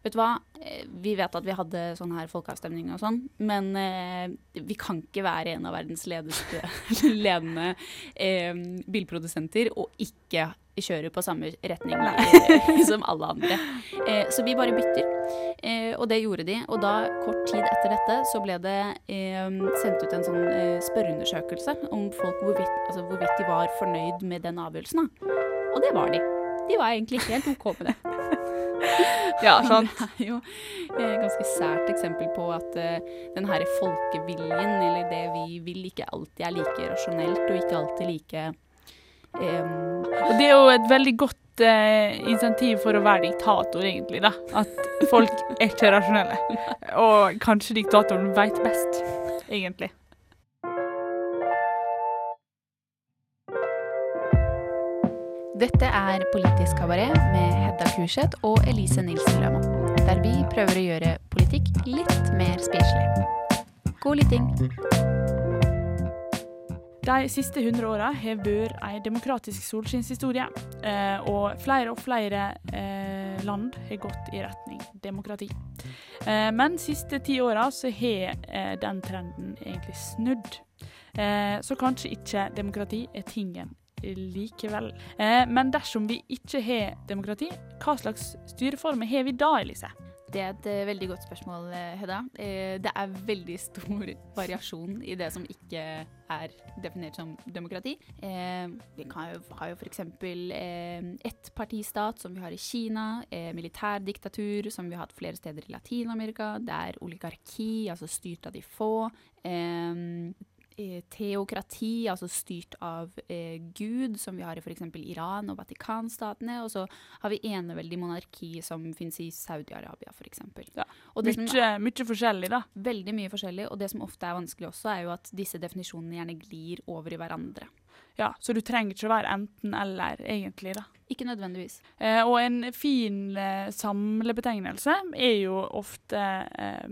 Vet du hva, Eh, vi vet at vi hadde sånn her folkeavstemning og sånn, men eh, vi kan ikke være en av verdens ledeste, ledende eh, bilprodusenter og ikke kjøre på samme retning eh, som alle andre. Eh, så vi bare bytter, eh, og det gjorde de. Og da, kort tid etter dette, så ble det sendt ut en sånn spørreundersøkelse om folk hvorvidt, altså hvorvidt de var fornøyd med den avgjørelsen. Da. Og det var de. De var egentlig helt OK med det. ja, sant. Det er jo et ganske sært eksempel på at uh, den her folkeviljen, eller det vi vil, ikke alltid er like rasjonelt, og ikke alltid like um, Og det er jo et veldig godt uh, insentiv for å være diktator, egentlig, da. At folk er ikke rasjonelle. Og kanskje diktatoren veit best, egentlig. Dette er Politisk kabaret med Hedda Kurseth og Elise Nilsen Lømo. Der vi prøver å gjøre politikk litt mer spiselig. God lytting. De siste 100 åra har vært ei demokratisk solskinnshistorie. Eh, og flere og flere eh, land har gått i retning demokrati. Eh, men de siste ti åra så har den trenden egentlig snudd. Så kanskje ikke demokrati er tingen likevel. Eh, men dersom vi ikke har demokrati, hva slags styreformer har vi da, Elise? Det er et uh, veldig godt spørsmål, eh, Hedda. Det er veldig stor variasjon i det som ikke er definert som demokrati. Vi har jo f.eks. Ettpartistat, som vi har i Kina. militærdiktatur, som vi har hatt flere steder i Latin-Amerika. Det er oligarki, altså styrt av de få. Eh, teokrati, altså styrt av eh, Gud, som vi har i f.eks. Iran og Vatikanstatene. Og så har vi eneveldig monarki, som finnes i Saudi-Arabia f.eks. Ja. Mye, mye forskjellig, da. Veldig mye forskjellig. Og det som ofte er vanskelig også, er jo at disse definisjonene gjerne glir over i hverandre. Ja, Så du trenger ikke å være enten-eller, egentlig, da. Ikke nødvendigvis. Eh, og en fin eh, samlebetegnelse er jo ofte eh,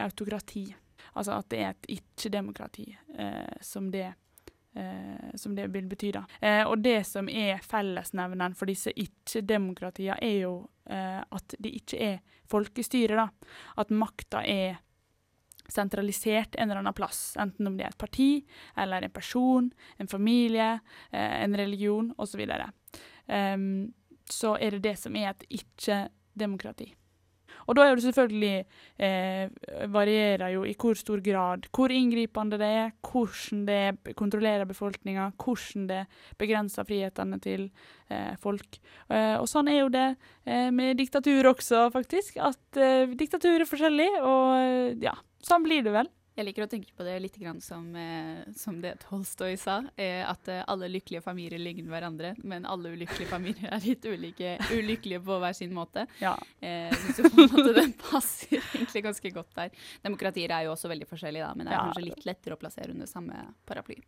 autokrati. Altså at det er et ikke-demokrati, eh, som, eh, som, det vil bety. da. Eh, og det som er fellesnevneren for disse ikke-demokratiene, er jo eh, at det ikke er folkestyre. da. At makta er sentralisert en eller annen plass, enten om det er et parti, eller en person, en familie, eh, en religion osv. Så, um, så er det det som er et ikke-demokrati. Og da er det selvfølgelig eh, varierer jo i hvor stor grad, hvor inngripende det er, hvordan det kontrollerer befolkninga, hvordan det begrenser frihetene til eh, folk. Eh, og sånn er jo det eh, med diktatur også, faktisk. At eh, diktatur er forskjellig, og ja, sånn blir det vel. Jeg liker å tenke på det litt som, eh, som det Tolstoy sa, eh, at eh, alle lykkelige familier ligner hverandre, men alle ulykkelige familier er litt ulike, ulykkelige på hver sin måte. Ja. Så på en måte den passer egentlig ganske godt der. Demokratier er jo også veldig forskjellige, da, men det er ja. kanskje litt lettere å plassere under samme paraply.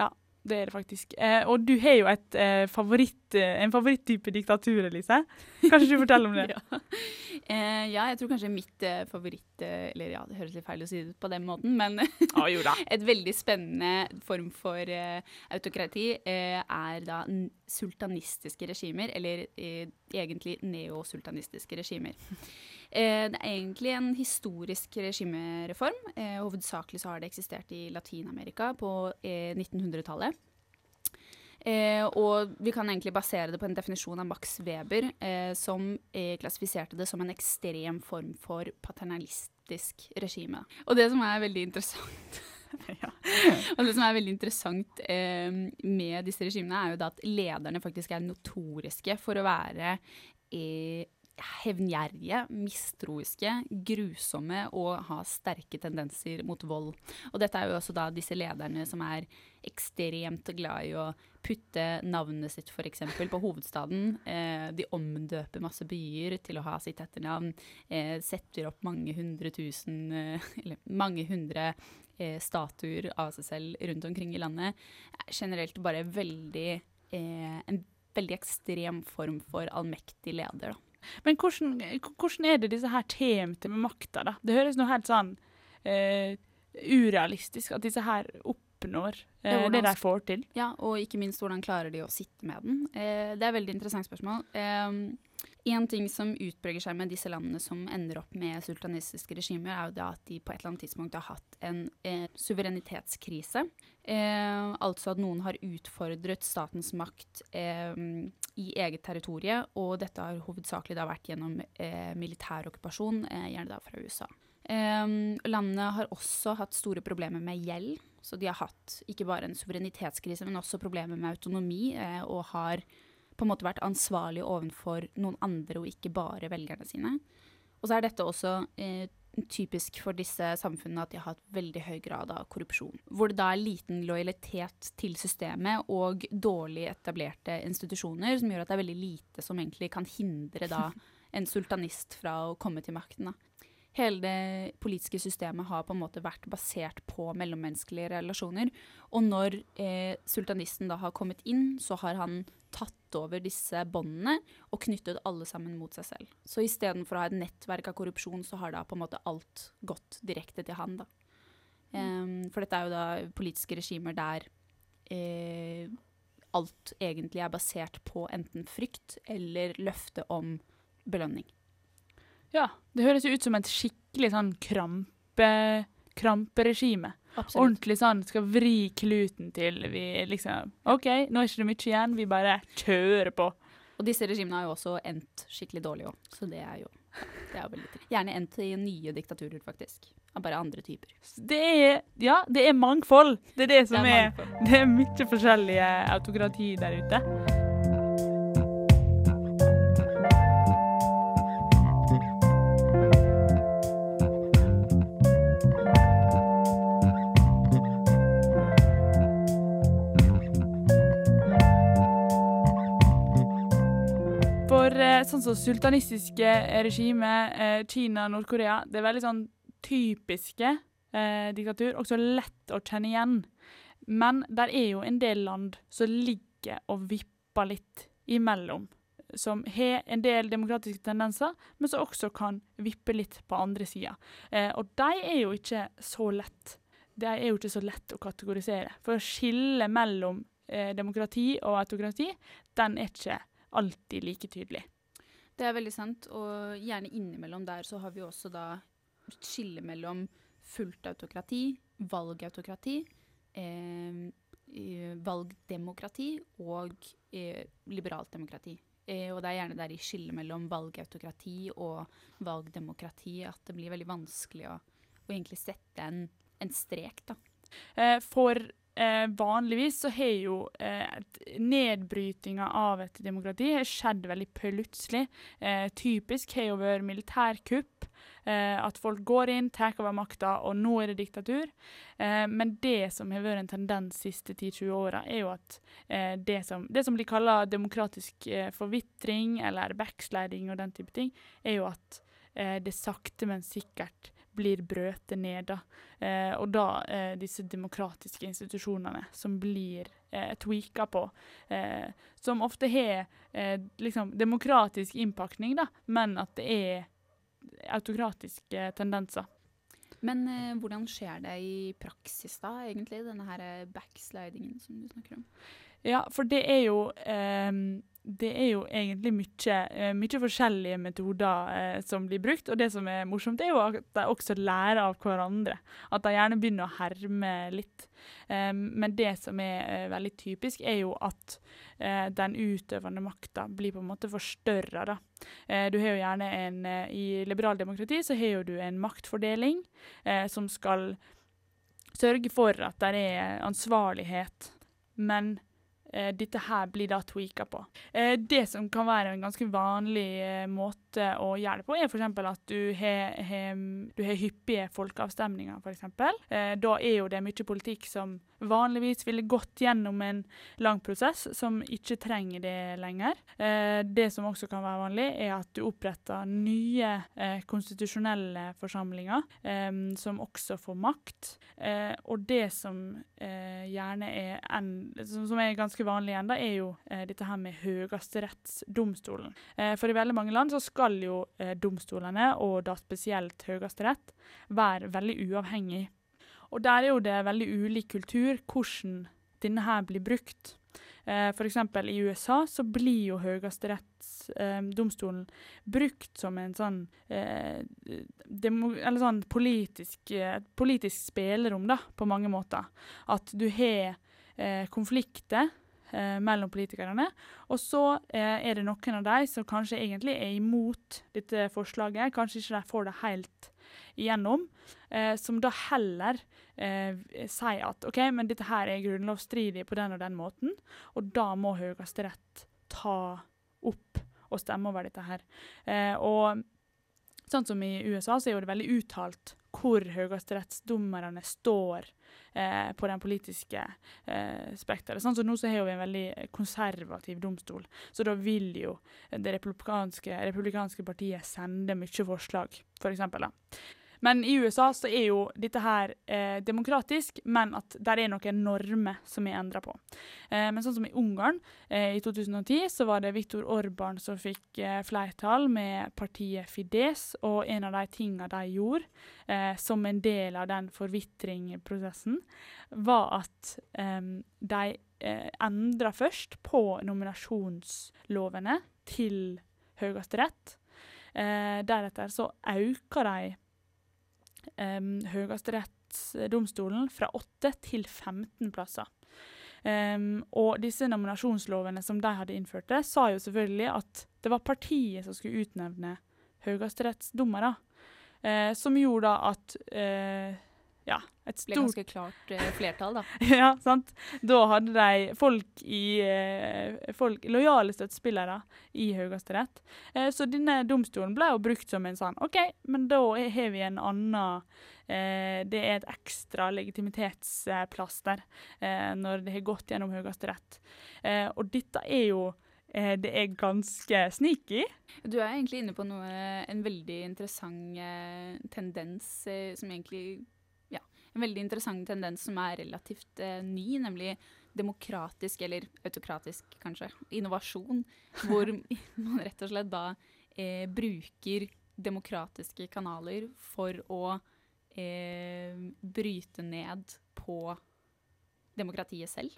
Ja, det er det faktisk. Eh, og du har jo et, eh, favoritt, eh, en favoritttype diktatur, Elise. Kanskje du forteller om det? ja. Eh, ja. jeg tror kanskje mitt eh, favoritt eh, Eller ja, det høres litt feil å si det på den måten, men ah, et veldig spennende form for autokrati er da sultanistiske regimer, eller egentlig neosultanistiske regimer. Eh, det er egentlig en historisk regimereform. Eh, hovedsakelig så har det eksistert i Latin-Amerika på 1900-tallet. Eh, og vi kan egentlig basere det på en definisjon av Max Weber, eh, som eh, klassifiserte det som en ekstrem form for paternalistisk regime. Og det som er veldig interessant ja. Er veldig interessant eh, med disse regimene, er jo at lederne faktisk er notoriske for å være hevngjerrige, mistroiske, grusomme og ha sterke tendenser mot vold. Og dette er jo også da disse lederne som er ekstremt glad i å putte navnet sitt f.eks. på hovedstaden. Eh, de omdøper masse byer til å ha sitt etternavn. Eh, setter opp mange hundre tusen eh, Eller mange hundre eh, statuer av seg selv rundt omkring i landet. Generelt bare veldig eh, En veldig ekstrem form for allmektig leder, da. Men hvordan, hvordan, er det disse her temte med makta, da? Det høres noe helt sånn uh, urealistisk at disse her opp oppnår Ja, eh, det de får til. Ja, og ikke minst hvordan klarer de å sitte med den? Uh, det er et veldig interessant spørsmål. En ting som utbreger seg med disse landene som ender opp med sultanistiske regimer, er jo det at de på et eller annet tidspunkt har hatt en suverenitetskrise. Eh, altså at noen har utfordret statens makt i eget territorie, og dette har hovedsakelig vært gjennom eh, militær okkupasjon, eh, gjerne da fra USA. Eh, landene har også hatt store problemer med gjeld. Så de har hatt ikke bare en suverenitetskrise, men også problemer med autonomi, eh, og har på en måte vært ansvarlig overfor noen andre, og ikke bare velgerne sine. Og så er dette også eh, typisk for disse samfunnene at de har hatt veldig høy grad av korrupsjon. Hvor det da er liten lojalitet til systemet og dårlig etablerte institusjoner, som gjør at det er veldig lite som egentlig kan hindre da en sultanist fra å komme til makten. da. Hele det politiske systemet har på en måte vært basert på mellommenneskelige relasjoner. Og når eh, sultanisten da har kommet inn, så har han tatt over disse båndene og knyttet alle sammen mot seg selv. Så istedenfor å ha et nettverk av korrupsjon, så har da på en måte alt gått direkte til han. da. Um, for dette er jo da politiske regimer der eh, alt egentlig er basert på enten frykt eller løfte om belønning. Ja, det høres jo ut som et skikkelig sånn krampe, kramperegime. Absolutt. Ordentlig sånn skal vri kluten til vi liksom OK, nå er ikke det mye igjen, vi bare kjører på. Og disse regimene har jo også endt skikkelig dårlig òg, så det er jo det er veldig trist. Gjerne endt i nye diktaturer, faktisk. Av bare andre typer. Det er Ja, det er mangfold. Det er det som Det er er. Det er mye forskjellige autokrati der ute. Eh, sånn som sultanistiske regime, eh, Kina, Nord-Korea, det er veldig sånn typiske eh, diktatur. Også lett å kjenne igjen. Men der er jo en del land som ligger og vipper litt imellom. Som har en del demokratiske tendenser, men som også kan vippe litt på andre sida. Eh, og de er jo ikke så lett. De er jo ikke så lett å kategorisere. For å skille mellom eh, demokrati og autokrati, den er ikke alltid like tydelig. Det er veldig sant, og gjerne innimellom der så har vi også da skille mellom fullt autokrati, valgautokrati, eh, valgdemokrati og eh, liberalt demokrati. Eh, og det er gjerne der i skillet mellom valgautokrati og valgdemokrati at det blir veldig vanskelig å, å egentlig sette en, en strek, da. Eh, for eh, vanligvis så har jo eh, nedbrytinga av et demokrati skjedd veldig plutselig. Eh, typisk har jo vært militærkupp. Eh, at folk går inn, tar over makta, og nå er det diktatur. Eh, men det som har vært en tendens de siste 10-20 åra, er jo at eh, det, som, det som blir kalla demokratisk eh, forvitring, eller backsliding og den type ting, er jo at eh, det sakte, men sikkert blir brøtet ned. da. Eh, og da eh, disse demokratiske institusjonene som blir eh, tweaka på. Eh, som ofte har eh, liksom demokratisk innpakning, da, men at det er autokratiske tendenser. Men eh, hvordan skjer det i praksis da, egentlig, denne her eh, backslidingen som du snakker om? Ja, for det er jo ehm, det er jo egentlig mye, eh, mye forskjellige metoder eh, som blir brukt. Og det som er morsomt, er jo at de også lærer av hverandre. At de gjerne begynner å herme litt. Em, men det som er eh, veldig typisk, er jo at eh, den utøvende makta blir på en måte forstørra. Eh, du har jo gjerne en eh, I liberaldemokrati så har jo du en maktfordeling eh, som skal sørge for at det er ansvarlighet. Men eh, dette her blir da tweaka på. Eh, det som kan være en ganske vanlig eh, måte å gjøre det på, er f.eks. at du har, har, du har hyppige folkeavstemninger, f.eks. Eh, da er jo det mye politikk som vanligvis ville gått gjennom en lang prosess, som ikke trenger det lenger. Eh, det som også kan være vanlig, er at du oppretter nye eh, konstitusjonelle forsamlinger, eh, som også får makt. Og det som gjerne er en, som, er ganske vanlig igjen, er jo dette her med høyesterettsdomstolen. For i veldig mange land så skal jo domstolene, og da spesielt høyesterett, være veldig uavhengig. Og der er jo det veldig ulik kultur hvordan denne her blir brukt. Eh, F.eks. i USA så blir jo høyesterettsdomstolen eh, brukt som en sånn, eh, demo, sånn politisk, eh, politisk spillerom, da, på mange måter. At du har eh, konflikter eh, mellom politikerne, og så er det noen av de som kanskje egentlig er imot dette forslaget, kanskje ikke de får det helt igjennom, som da heller eh, sier at OK, men dette her er grunnlovsstridig på den og den måten, og da må Høyesterett ta opp og stemme over dette her. Eh, og sånn som i USA, så er jo det veldig uttalt hvor høyesterettsdommerne står eh, på den politiske eh, spekteret. Sånn, så nå så har vi en veldig konservativ domstol, så da vil jo det republikanske, republikanske partiet sende mye forslag, f.eks. For eksempel, men i USA så er jo dette her eh, demokratisk, men at der er noen normer som er endra på. Eh, men sånn som i Ungarn eh, i 2010, så var det Viktor Orban som fikk eh, flertall med partiet Fides, og en av de tingene de gjorde eh, som en del av den forvitringprosessen, var at eh, de eh, endra først på nominasjonslovene til Høyesterett. Eh, deretter så auka de um, Høyesterettsdomstolen fra 8 til 15 plasser. Um, og disse nominasjonslovene som de hadde innført, det, sa jo selvfølgelig at det var partiet som skulle utnevne høyesterettsdommere. Uh, som gjorde at uh, ja, et stort Ble ganske klart uh, flertall, da. ja, sant. Da hadde de folk i folk, Lojale støttespillere i Høyesterett. så denne domstolen ble jo brukt som en sånn OK, men da har vi en annen Det er et ekstra legitimitetsplass der når det har gått gjennom Høyesterett. og dette er jo det er ganske sneaky. Du er egentlig inne på noe, en veldig interessant eh, tendens eh, som egentlig en veldig interessant tendens som er relativt eh, ny, nemlig demokratisk, eller autokratisk kanskje, innovasjon. Hvor man rett og slett da eh, bruker demokratiske kanaler for å eh, bryte ned på demokratiet selv.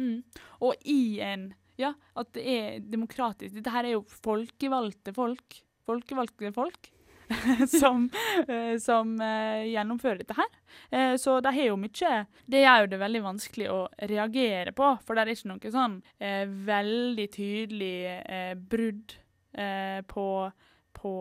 Mm. Og i en Ja, at det er demokratisk. Dette her er jo folkevalgte folk. Folkevalgte folk. som, eh, som uh, gjennomfører dette her. Uh, så de har jo mye Det gjør jo det veldig vanskelig å reagere på, for det er ikke noe sånn veldig tydelig brudd på, på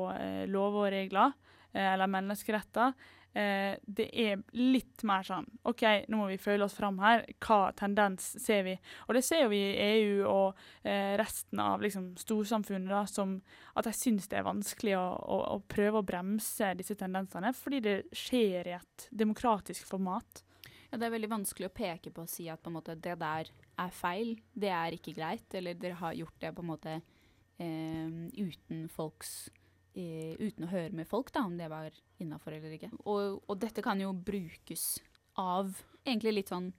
lover og regler eller menneskeretter. Eh, det er litt mer sånn OK, nå må vi føle oss fram her. Hva tendens ser vi? Og det ser vi i EU og eh, resten av liksom, storsamfunnet, da, som at de syns det er vanskelig å, å, å, prøve å bremse disse tendensene, fordi det skjer i et demokratisk format. Ja, Det er veldig vanskelig å peke på og si at på måte, det der er feil, det er ikke greit, eller dere har gjort det på en måte eh, uten folks eh, uten å høre med folk da, om det var innafor eller ikke. Og, og, dette kan jo brukes av egentlig litt sånn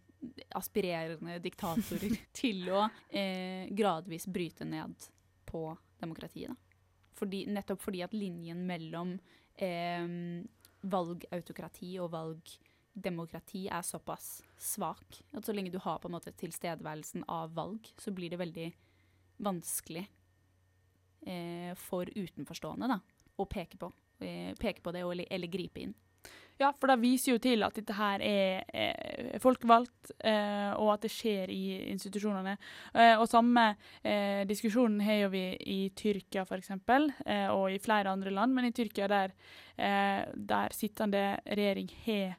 aspirerende diktatorer til å eh, gradvis bryte ned på demokratiet. Da. Fordi, nettopp fordi at linjen mellom eh, valgautokrati og valgdemokrati er såpass svak at så lenge du har på en måte tilstedeværelsen av valg, så blir det veldig vanskelig eh, for utenforstående da, å peke på, eh, peke på det eller, eller, gripe inn. Ja, for det viser jo til at dette her er, er folkevalgt, eh, og at det skjer i institusjonene. Eh, og samme eh, diskusjonen har jo vi i Tyrkia f.eks., eh, og i flere andre land. Men i Tyrkia der, eh, der sittende regjering har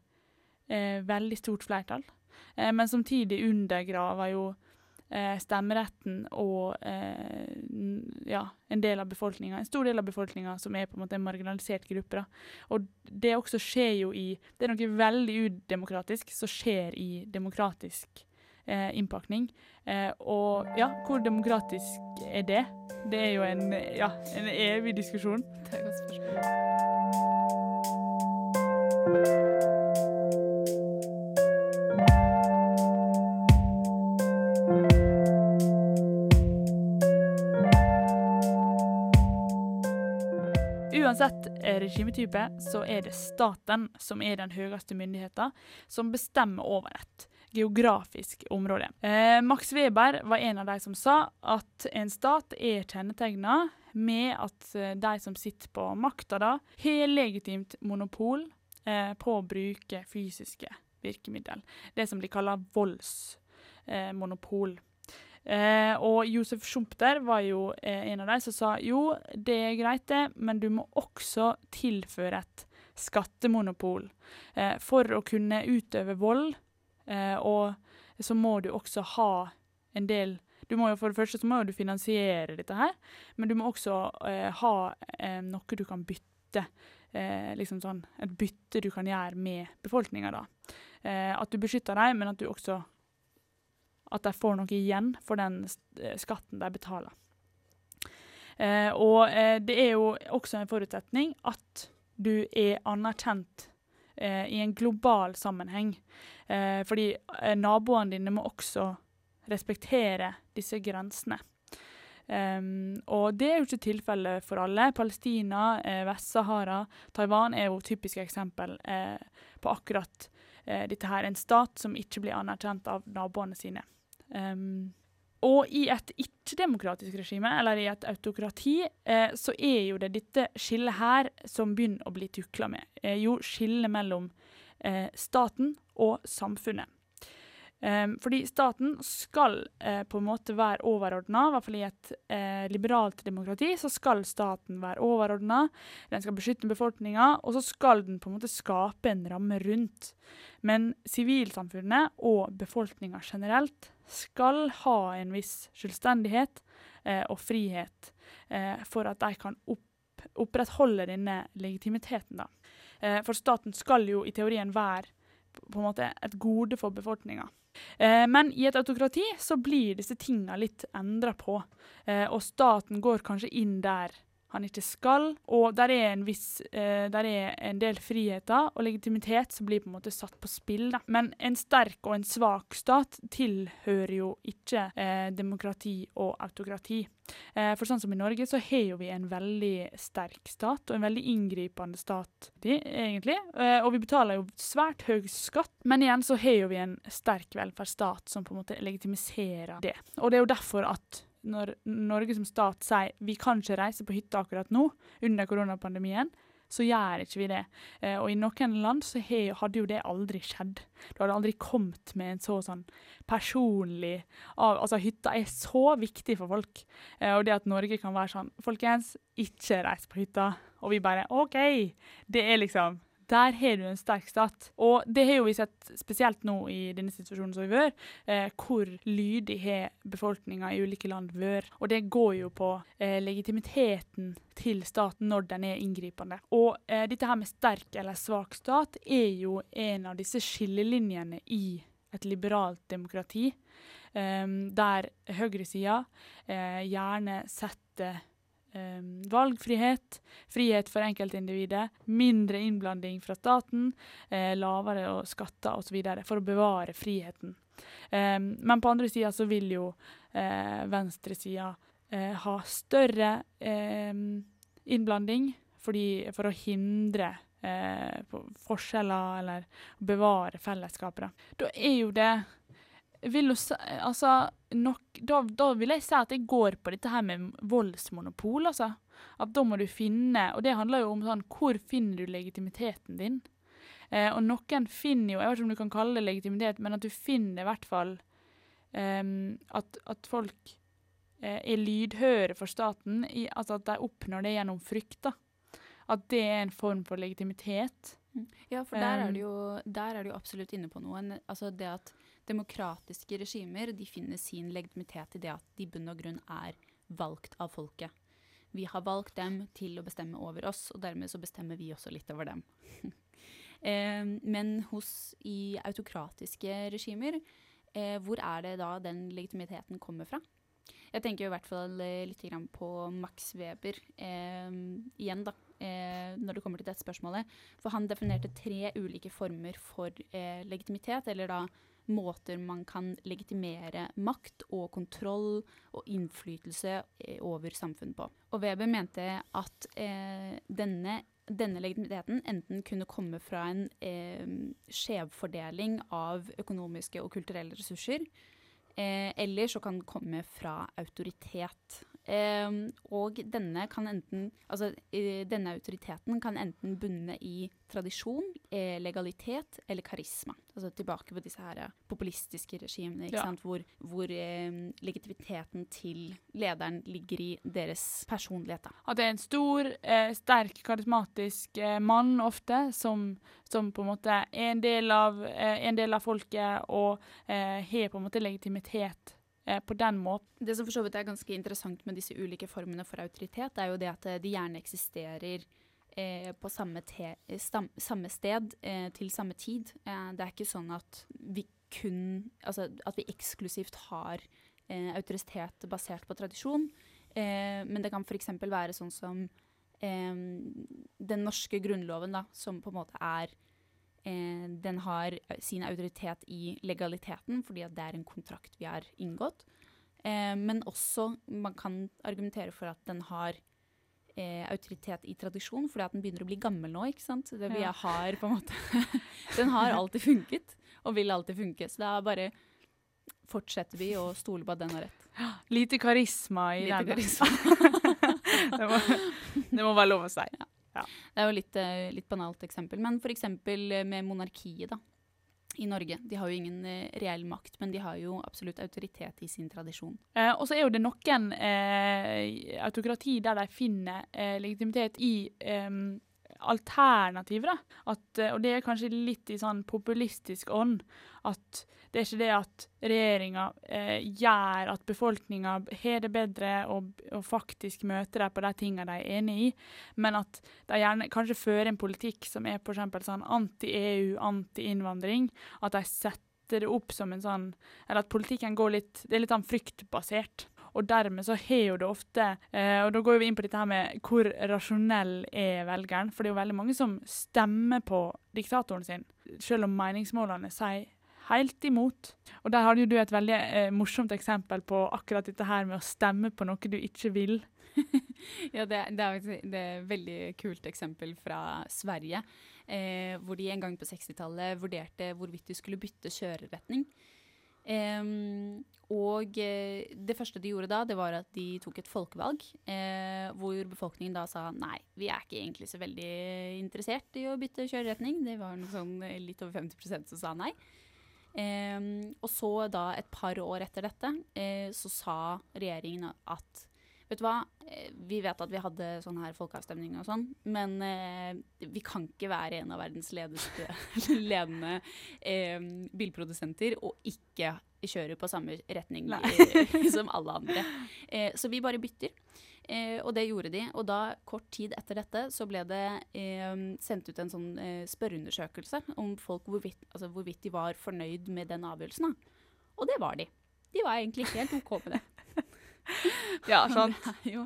eh, veldig stort flertall. men samtidig undergraver jo eh, stemmeretten og eh, ja, en del av befolkninga, en stor del av befolkninga som er på en måte en marginalisert gruppe. Da. Og det også skjer jo i Det er noe veldig udemokratisk som skjer i demokratisk eh, innpakning. Eh, og ja, hvor demokratisk er det? Det er jo en, ja, en evig diskusjon. Det er et godt spørsmål. Regimetype så er det staten som er den høyeste myndigheten, som bestemmer over et geografisk område. Eh, Max Weber var en av de som sa at en stat er kjennetegna med at eh, de som sitter på makta, da, har legitimt monopol eh, på å bruke fysiske virkemiddel. Det som de kaller voldsmonopol. Eh, og Josef Schumpter var jo eh, en av de som sa jo, det er greit det, men du må også tilføre et skattemonopol eh, for å kunne utøve vold. Eh, og så må du også ha en del du må jo For det første så må du finansiere dette her, men du må også eh, ha eh, noe du kan bytte. liksom sånn, Et bytte du kan gjøre med befolkninga. at du beskytter dem, men at du også at de får noe igjen for den skatten de betaler. Eh, og eh, det er jo også en forutsetning at du er anerkjent eh, i en global sammenheng. fordi naboene dine må også respektere disse grensene. Um, og det er jo ikke tilfellet for alle. Palestina, eh, Vest-Sahara, Taiwan er jo typiske eksempel eh, på akkurat eh, dette her. En stat som ikke blir anerkjent av naboene sine. Um, og i et ikke-demokratisk regime, eller i et autokrati, eh, så er jo det dette skillet her som begynner å bli tukla med. Eh, jo skillet mellom eh, staten og samfunnet. Um, fordi staten skal uh, på en måte være overordna, i hvert fall i et uh, liberalt demokrati. Så skal staten være overordna, den skal beskytte befolkninga, og så skal den på en måte skape en ramme rundt. Men sivilsamfunnet og befolkninga generelt skal ha en viss selvstendighet uh, og frihet for at de kan opp, opprettholde denne legitimiteten. Da. for staten skal jo i teorien være på en måte et gode for befolkninga. Eh, men i et autokrati så blir disse tinga litt endra på, eh, og staten går kanskje inn der han ikke skal. Og der er en, viss, eh, der er en del friheter og legitimitet som blir på en måte satt på spill. Da. Men en sterk og en svak stat tilhører jo ikke eh, demokrati og autokrati. Eh, for sånn som i Norge så har jo vi en veldig sterk stat, og en veldig inngripende stat, egentlig. Eh, og vi betaler jo svært høy skatt, men igjen så har jo vi en sterk velferdsstat som på en måte legitimiserer det. Og det er jo derfor at når Norge som stat sier vi kan ikke reise på hytta akkurat nå, under koronapandemien, så gjør ikke vi det. Eh, og i noen land så hadde jo det aldri skjedd. Du hadde aldri kommet med en så sånn personlig Altså, hytta er så viktig for folk. Eh, og det at Norge kan være sånn Folkens, ikke reis på hytta. Og vi bare OK. Det er liksom der har du en sterk stat. Og det har jo vi sett spesielt nå i denne situasjonen som vi har eh, hvor lydig har befolkninga i ulike land vært. Og det går jo på eh, legitimiteten til staten når den er inngripende. Og eh, dette her med sterk eller svak stat er jo en av disse skillelinjene i et liberalt demokrati, eh, der høyresida eh, gjerne setter Um, valgfrihet, frihet for enkeltindividet, mindre innblanding fra staten, eh, lavere skatter osv. for å bevare friheten. Um, men på andre sida så vil jo eh, venstresida eh, ha større innblanding fordi, for å hindre forskjeller eller bevare fellesskapet. Da er jo det vil jo altså, nok, da, da, vil jeg si at jeg går på dette her med voldsmonopol, altså. At da må du finne Og det handler jo om sånn Hvor finner du legitimiteten din? Eh, og noen finner jo Jeg vet ikke om du kan kalle det legitimitet, men at du finner i hvert fall eh, at, at, folk eh, er lydhøre for staten. I, altså at de oppnår det gjennom frykt. da. At det er en form for legitimitet. Mm. Ja, for der er du jo, der er du jo absolutt inne på noe. Altså det at demokratiske regimer de finner sin legitimitet i det at de i bunn og grunn er valgt av folket. Vi har valgt dem til å bestemme over oss, og dermed så bestemmer vi også litt over dem. eh, men hos i autokratiske regimer, eh, hvor er det da den legitimiteten kommer fra? Jeg tenker i hvert fall eh, litt på Max Weber. Eh, igjen, da. eh, når det kommer til dette spørsmålet. For han definerte tre ulike former for eh, legitimitet, eller da måter man kan legitimere makt og kontroll og innflytelse eh, over samfunnet på. Og Weber mente at eh, denne, denne, legitimiteten enten kunne komme fra en eh, skjevfordeling av økonomiske og kulturelle ressurser, eh, eller så kan den komme fra autoritet. Um, og denne, enten, altså, denne autoriteten kan enten bunne i tradisjon, eh, legalitet eller karisma. Altså tilbake på disse her eh, populistiske regimene, ja. hvor, hvor eh, legitimiteten til lederen ligger i deres personlighet. Da. At det er en stor, eh, sterk, karismatisk eh, mann ofte, som, som, på en måte er en del av, en del av folket og har på en måte legitimitet eh, på den måten. Det som for så vidt er ganske interessant med disse ulike formene for autoritet, er jo det at eh, de gjerne eksisterer eh, på samme, te, stam, samme sted eh, til samme tid. Eh, det er ikke sånn at vi kun Altså at vi eksklusivt har eh, autoritet basert på tradisjon. men det kan f.eks. være sånn som den norske grunnloven, da, som på en måte er Eh, den har sin autoritet i legaliteten, fordi det er en kontrakt vi har inngått. Eh, men også man kan argumentere for at den har eh, autoritet i tradisjon, fordi at den begynner å bli gammel nå. ikke sant? Det vi har på en måte Den har alltid funket, og vil alltid funke. Så da bare fortsetter vi å stole på at den har rett. Lite karisma i Lite den. Karisma. det, må, det, må, være lov å si. Ja. Ja. Det er jo litt, uh, litt banalt eksempel. Men f.eks. Uh, med monarkiet da, i Norge. De har jo ingen uh, reell makt, men de har jo absolutt autoritet i sin tradisjon. Eh, og så er jo det noen eh, autokrati der de finner eh, legitimitet i alternativer. At, og det er kanskje litt i sånn populistisk ånd. At det er ikke det at regjeringa eh, gjør at befolkninga har det bedre og, og, faktisk møter dem på de tingene de er enig i, men at de gjerne kanskje fører en politikk som er f.eks. sånn anti-EU, anti-innvandring. At de setter det opp som en sånn Eller at politikken går litt Det er litt sånn fryktbasert. Og dermed så har jo det ofte eh, Og da går vi inn på dette her med hvor rasjonell er velgeren. For det er jo veldig mange som stemmer på diktatoren sin, selv om meningsmålene sier helt imot. Og der hadde jo du et veldig eh, morsomt eksempel på akkurat dette her med å stemme på noe du ikke vil. ja, det, det, er, det, er et veldig kult eksempel fra Sverige. Eh, hvor de en gang på 60-tallet vurderte hvorvidt de skulle bytte kjøreretning. Eh, og eh, det første de gjorde da, det var at de tok et folkevalg. Eh, hvor befolkningen da sa nei, vi er ikke egentlig så veldig interessert i å bytte kjøreretning. Det var noe sånn litt over 50% som sa nei. Um, og så da, et par år etter dette, eh, så sa regjeringen at Vet du hva, eh, vi vet at vi hadde sånn her folkeavstemning og sånn, men eh, vi kan ikke være en av verdens ledeste, ledende eh, bilprodusenter og ikke kjøre på samme retning som alle andre. Eh, så vi bare bytter. Eh, og det gjorde de. Og da, kort tid etter dette, så ble det eh, sendt ut en sånn eh, spørreundersøkelse om folk hvorvidt, altså hvorvidt, de var fornøyd med den avgjørelsen. Da. Og det var de. De var egentlig helt OK med det. ja, sant. Det er jo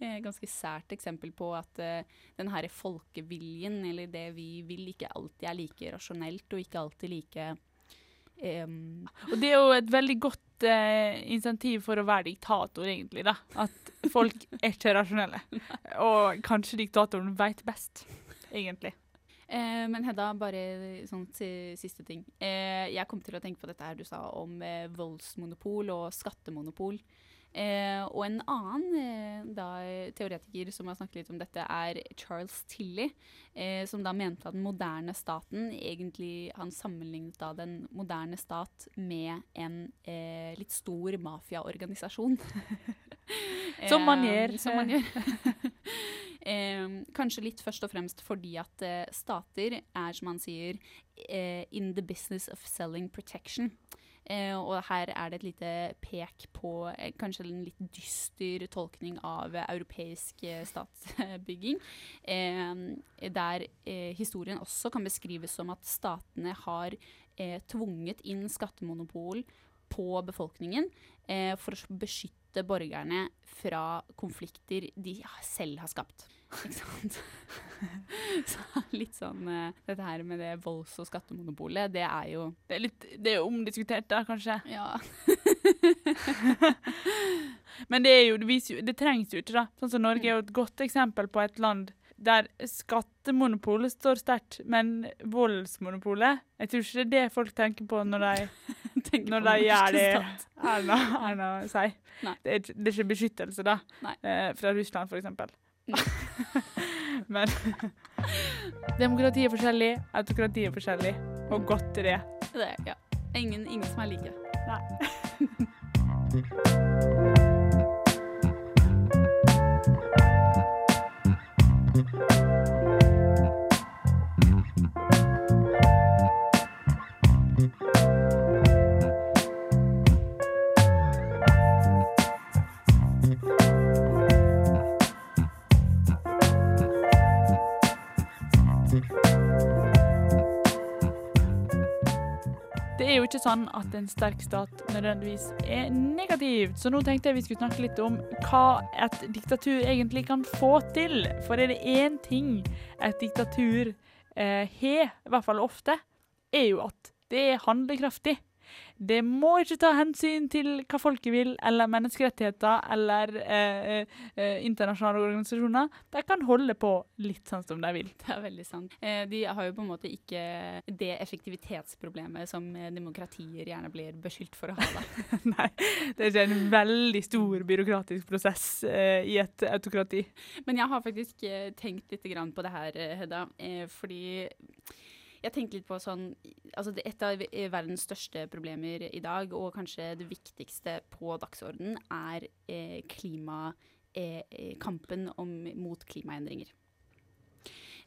et ganske sært eksempel på at uh, den her folkeviljen, eller det vi vil, ikke alltid er like rasjonelt, og ikke alltid like um, Og det er jo et veldig godt uh, insentiv for å være diktator, egentlig. da. At folk er ikke rasjonelle. Og kanskje diktatoren veit best, egentlig. Eh, men Hedda, bare sånn til siste ting. Eh, jeg kom til å tenke på dette her du sa om eh, voldsmonopol og skattemonopol. Eh, og en annen eh, da, teoretiker som har snakket litt om dette, er Charles Tilly, eh, som da mente at den moderne staten egentlig Han sammenlignet da den moderne stat med en eh, litt stor mafiaorganisasjon. som man eh, gjør. som man gjør. kanskje litt først og fremst fordi at eh, stater er, som han sier, in the business of selling protection. Eh, og her er det et lite pek på eh, kanskje en litt dyster tolkning av eh, europeisk eh, statsbygging. Eh, der eh, historien også kan beskrives som at statene har tvunget inn skattemonopol på befolkningen eh, for å beskytte borgerne fra konflikter de selv har skapt. Ikke sant? Så litt sånn eh, Dette her med det volds- og skattemonopolet, det er jo Det er litt det er omdiskutert, da, kanskje. Ja. Men det, er jo, det, jo, det trengs jo ikke, da. Sånn som Norge er jo et godt eksempel på et land der skattemonopolet står sterkt, men voldsmonopolet Jeg tror ikke det er det folk tenker på når de, Tenker når på de den det stat. Erna, Erna sier. Nei. Det, er, ikke- det er ikke beskyttelse, da. Nei. Eh, fra Russland, for eksempel. Men demokrati er forskjellig, autokrati er forskjellig, og godt er det. Det, ja. ingen, ingen som er like. Nei. Er jo ikke sånn at en sterk stat nødvendigvis er negativt, så nå tenkte jeg vi skulle snakke litt om hva et diktatur egentlig kan få til. For er det én ting et diktatur eh, har, i hvert fall ofte, er jo at det er handlekraftig. Det må ikke ta hensyn til hva folket vil, eller menneskerettigheter, eller eh, eh, internasjonale organisasjoner. De kan holde på litt sånn som de vil. Det er veldig sant. Eh, de har jo på en måte ikke det effektivitetsproblemet som eh, demokratier gjerne blir beskyldt for å ha. Da. Nei, det er ikke en veldig stor byråkratisk prosess eh, i et autokrati. Men jeg har faktisk eh, tenkt litt grann på det her, eh, Hedda, eh, fordi jeg tenkte litt på sånn altså Et av eh, verdens største problemer i dag, og kanskje det viktigste på dagsordenen, er eh, klimakampen eh, kampen om, mot klimaendringer.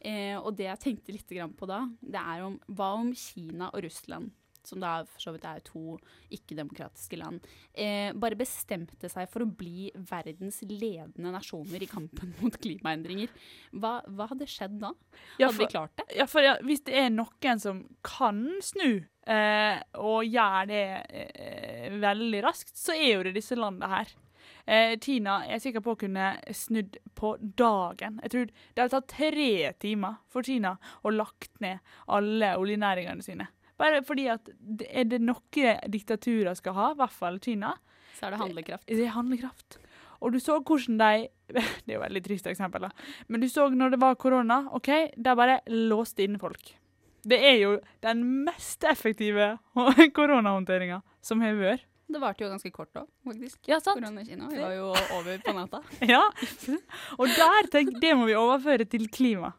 Eh, og det jeg tenkte litt på da, det er om hva om Kina og Russland, som da for så vidt er to ikke-demokratiske land, eh, bare bestemte seg for å bli verdens ledende nasjoner i kampen mot klimaendringer. Hva, hva hadde skjedd da? Ja, Hadde vi klart det? ja, for ja, hvis det er noen som kan snu, eh, og gjør det eh, veldig raskt, så er jo det disse landene her. Eh, Tina er sikker på å kunne snudd på dagen. Jeg tror det hadde tatt tre timer for Tina å lagt ned alle oljenæringene sine. Bare fordi at er det noe diktaturer skal ha, i hvert fall Kina, Så er det handlekraft. det er handlekraft. Og du så hvordan de Det er jo et veldig trist eksempel, da. Men du så når det var korona, OK, de bare låste inne folk. Det er jo den mest effektive koronahåndteringa som har vært. Det varte jo ganske kort òg, faktisk. Ja, sant? Korona i Kina. Var jo over på natta. Ja. Og der tenk, det må vi overføre til klima.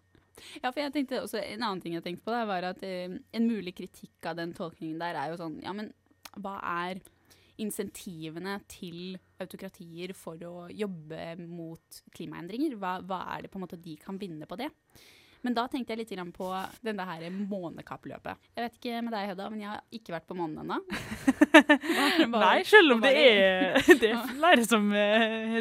Ja, for jeg tenkte også, En annen ting jeg tenkte på, der, var at eh, en mulig kritikk av den tolkningen der er jo sånn Ja, men hva er insentivene til autokratier for å jobbe mot klimaendringer? Hva, hva er det på en måte de kan vinne på det? Men da tenkte jeg litt på denne her månekappløpet. Jeg vet ikke med deg, Hedda, men jeg har ikke vært på månen ennå. Nei, selv om det er, det er flere som eh,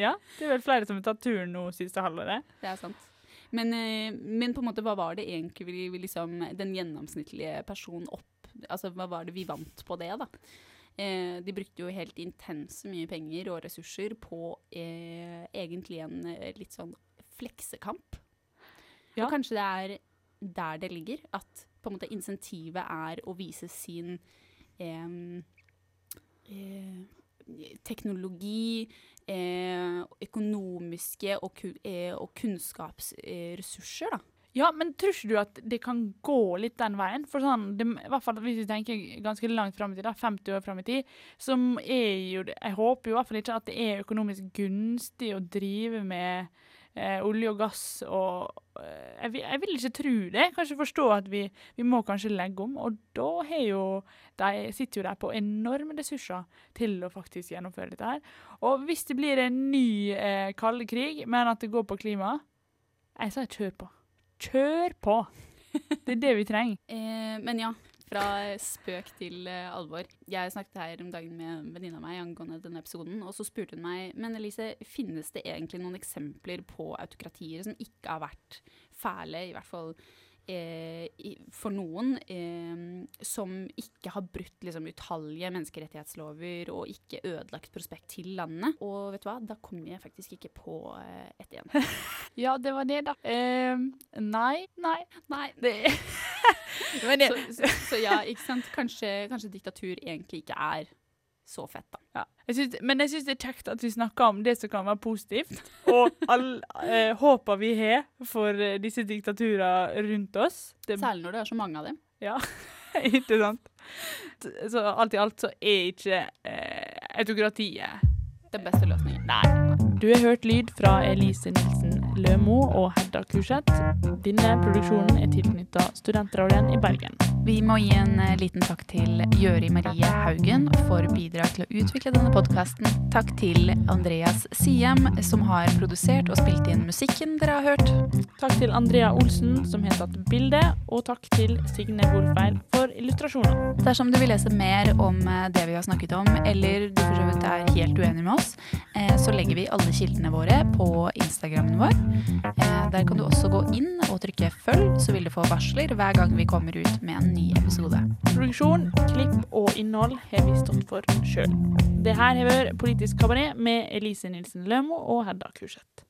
Ja, det er vel flere som har tatt turen nå siste halvåret. Det er sant. Men, eh, men på en måte, hva var det egentlig vi, liksom, den gjennomsnittlige personen opp Altså, hva var det vi vant på det, da? Eh, de brukte jo helt intense mye penger og ressurser på eh, egentlig en eh, litt sånn fleksekamp. Ja. Og kanskje det er der det ligger, at på en måte insentivet er å vise sin em, eh, teknologi, eh, økonomiske og, eh, og kunnskapsressurser, da. Ja, men tror ikke du at det kan gå litt den veien? For sånn, det, i hvert fall hvis vi tenker ganske langt fram i tid, da, 50 år fram i tid, som er jo Jeg håper jo i hvert fall ikke at det er økonomisk gunstig å drive med eh, olje og gass og eh, jeg, vil, jeg vil ikke tro det. Kanskje forstå at vi, vi må kanskje legge om. Og da har jo de sitter jo der på enorme ressurser til å faktisk gjennomføre dette her. Og hvis det blir en ny eh, kald krig, men at det går på klima, jeg sier kjør på. Kjør på! Det er det vi trenger. Eh, men ja, fra spøk til eh, alvor. Jeg snakket her om dagen med en venninne av meg angående denne episoden, og så spurte hun meg men Elise, finnes det egentlig noen eksempler på autokratier som ikke har vært fæle, i hvert fall eh, i, for noen eh, som ikke har brutt liksom, utallige menneskerettighetslover og ikke ødelagt prospekt til landet. Og vet du hva, da kom jeg faktisk ikke på eh, ett igjen. Ja, det var det, da. Eh, nei, nei. Nei. Det. Så, så, så ja, ikke sant. Kanskje, kanskje diktatur egentlig ikke er så fett, da. Ja. Jeg synes, men jeg syns det er kjekt at vi snakker om det som kan være positivt, og all eh, håpa vi har for eh, disse diktaturene rundt oss. Det, Særlig når det er så mange av dem. Ja, ikke sant? Så alt i alt så er ikke eh, autokratiet Den beste løsningen. Nei. Du har hørt lyd fra Elise Nilsen Lømo og Hedda Kurseth. Denne produksjonen er tilknytta Studentradioen i Bergen. Vi må gi en eh, liten takk til Gjøri Marie Haugen for bidrag til å utvikle denne podkasten. Takk til Andreas Siem, som har produsert og spilt inn musikken dere har hørt. Takk til Andrea Olsen, som har tatt bilde, og takk til Signe Wolfeil for illustrasjoner. Dersom du vil lese mer om eh, det vi har snakket om, eller du for så vidt er helt uenig med oss, eh, så legger vi alle kildene våre på Instagrammen vår. Eh, Der kan du også gå inn og trykke følg, så vil du få varsler hver gang vi kommer ut med en ny episode. Produksjon, klipp og innhold har vi stått for sjøl. Det her har vært Politisk kabaret med Elise Nilsen Lømo og Hedda Kurseth.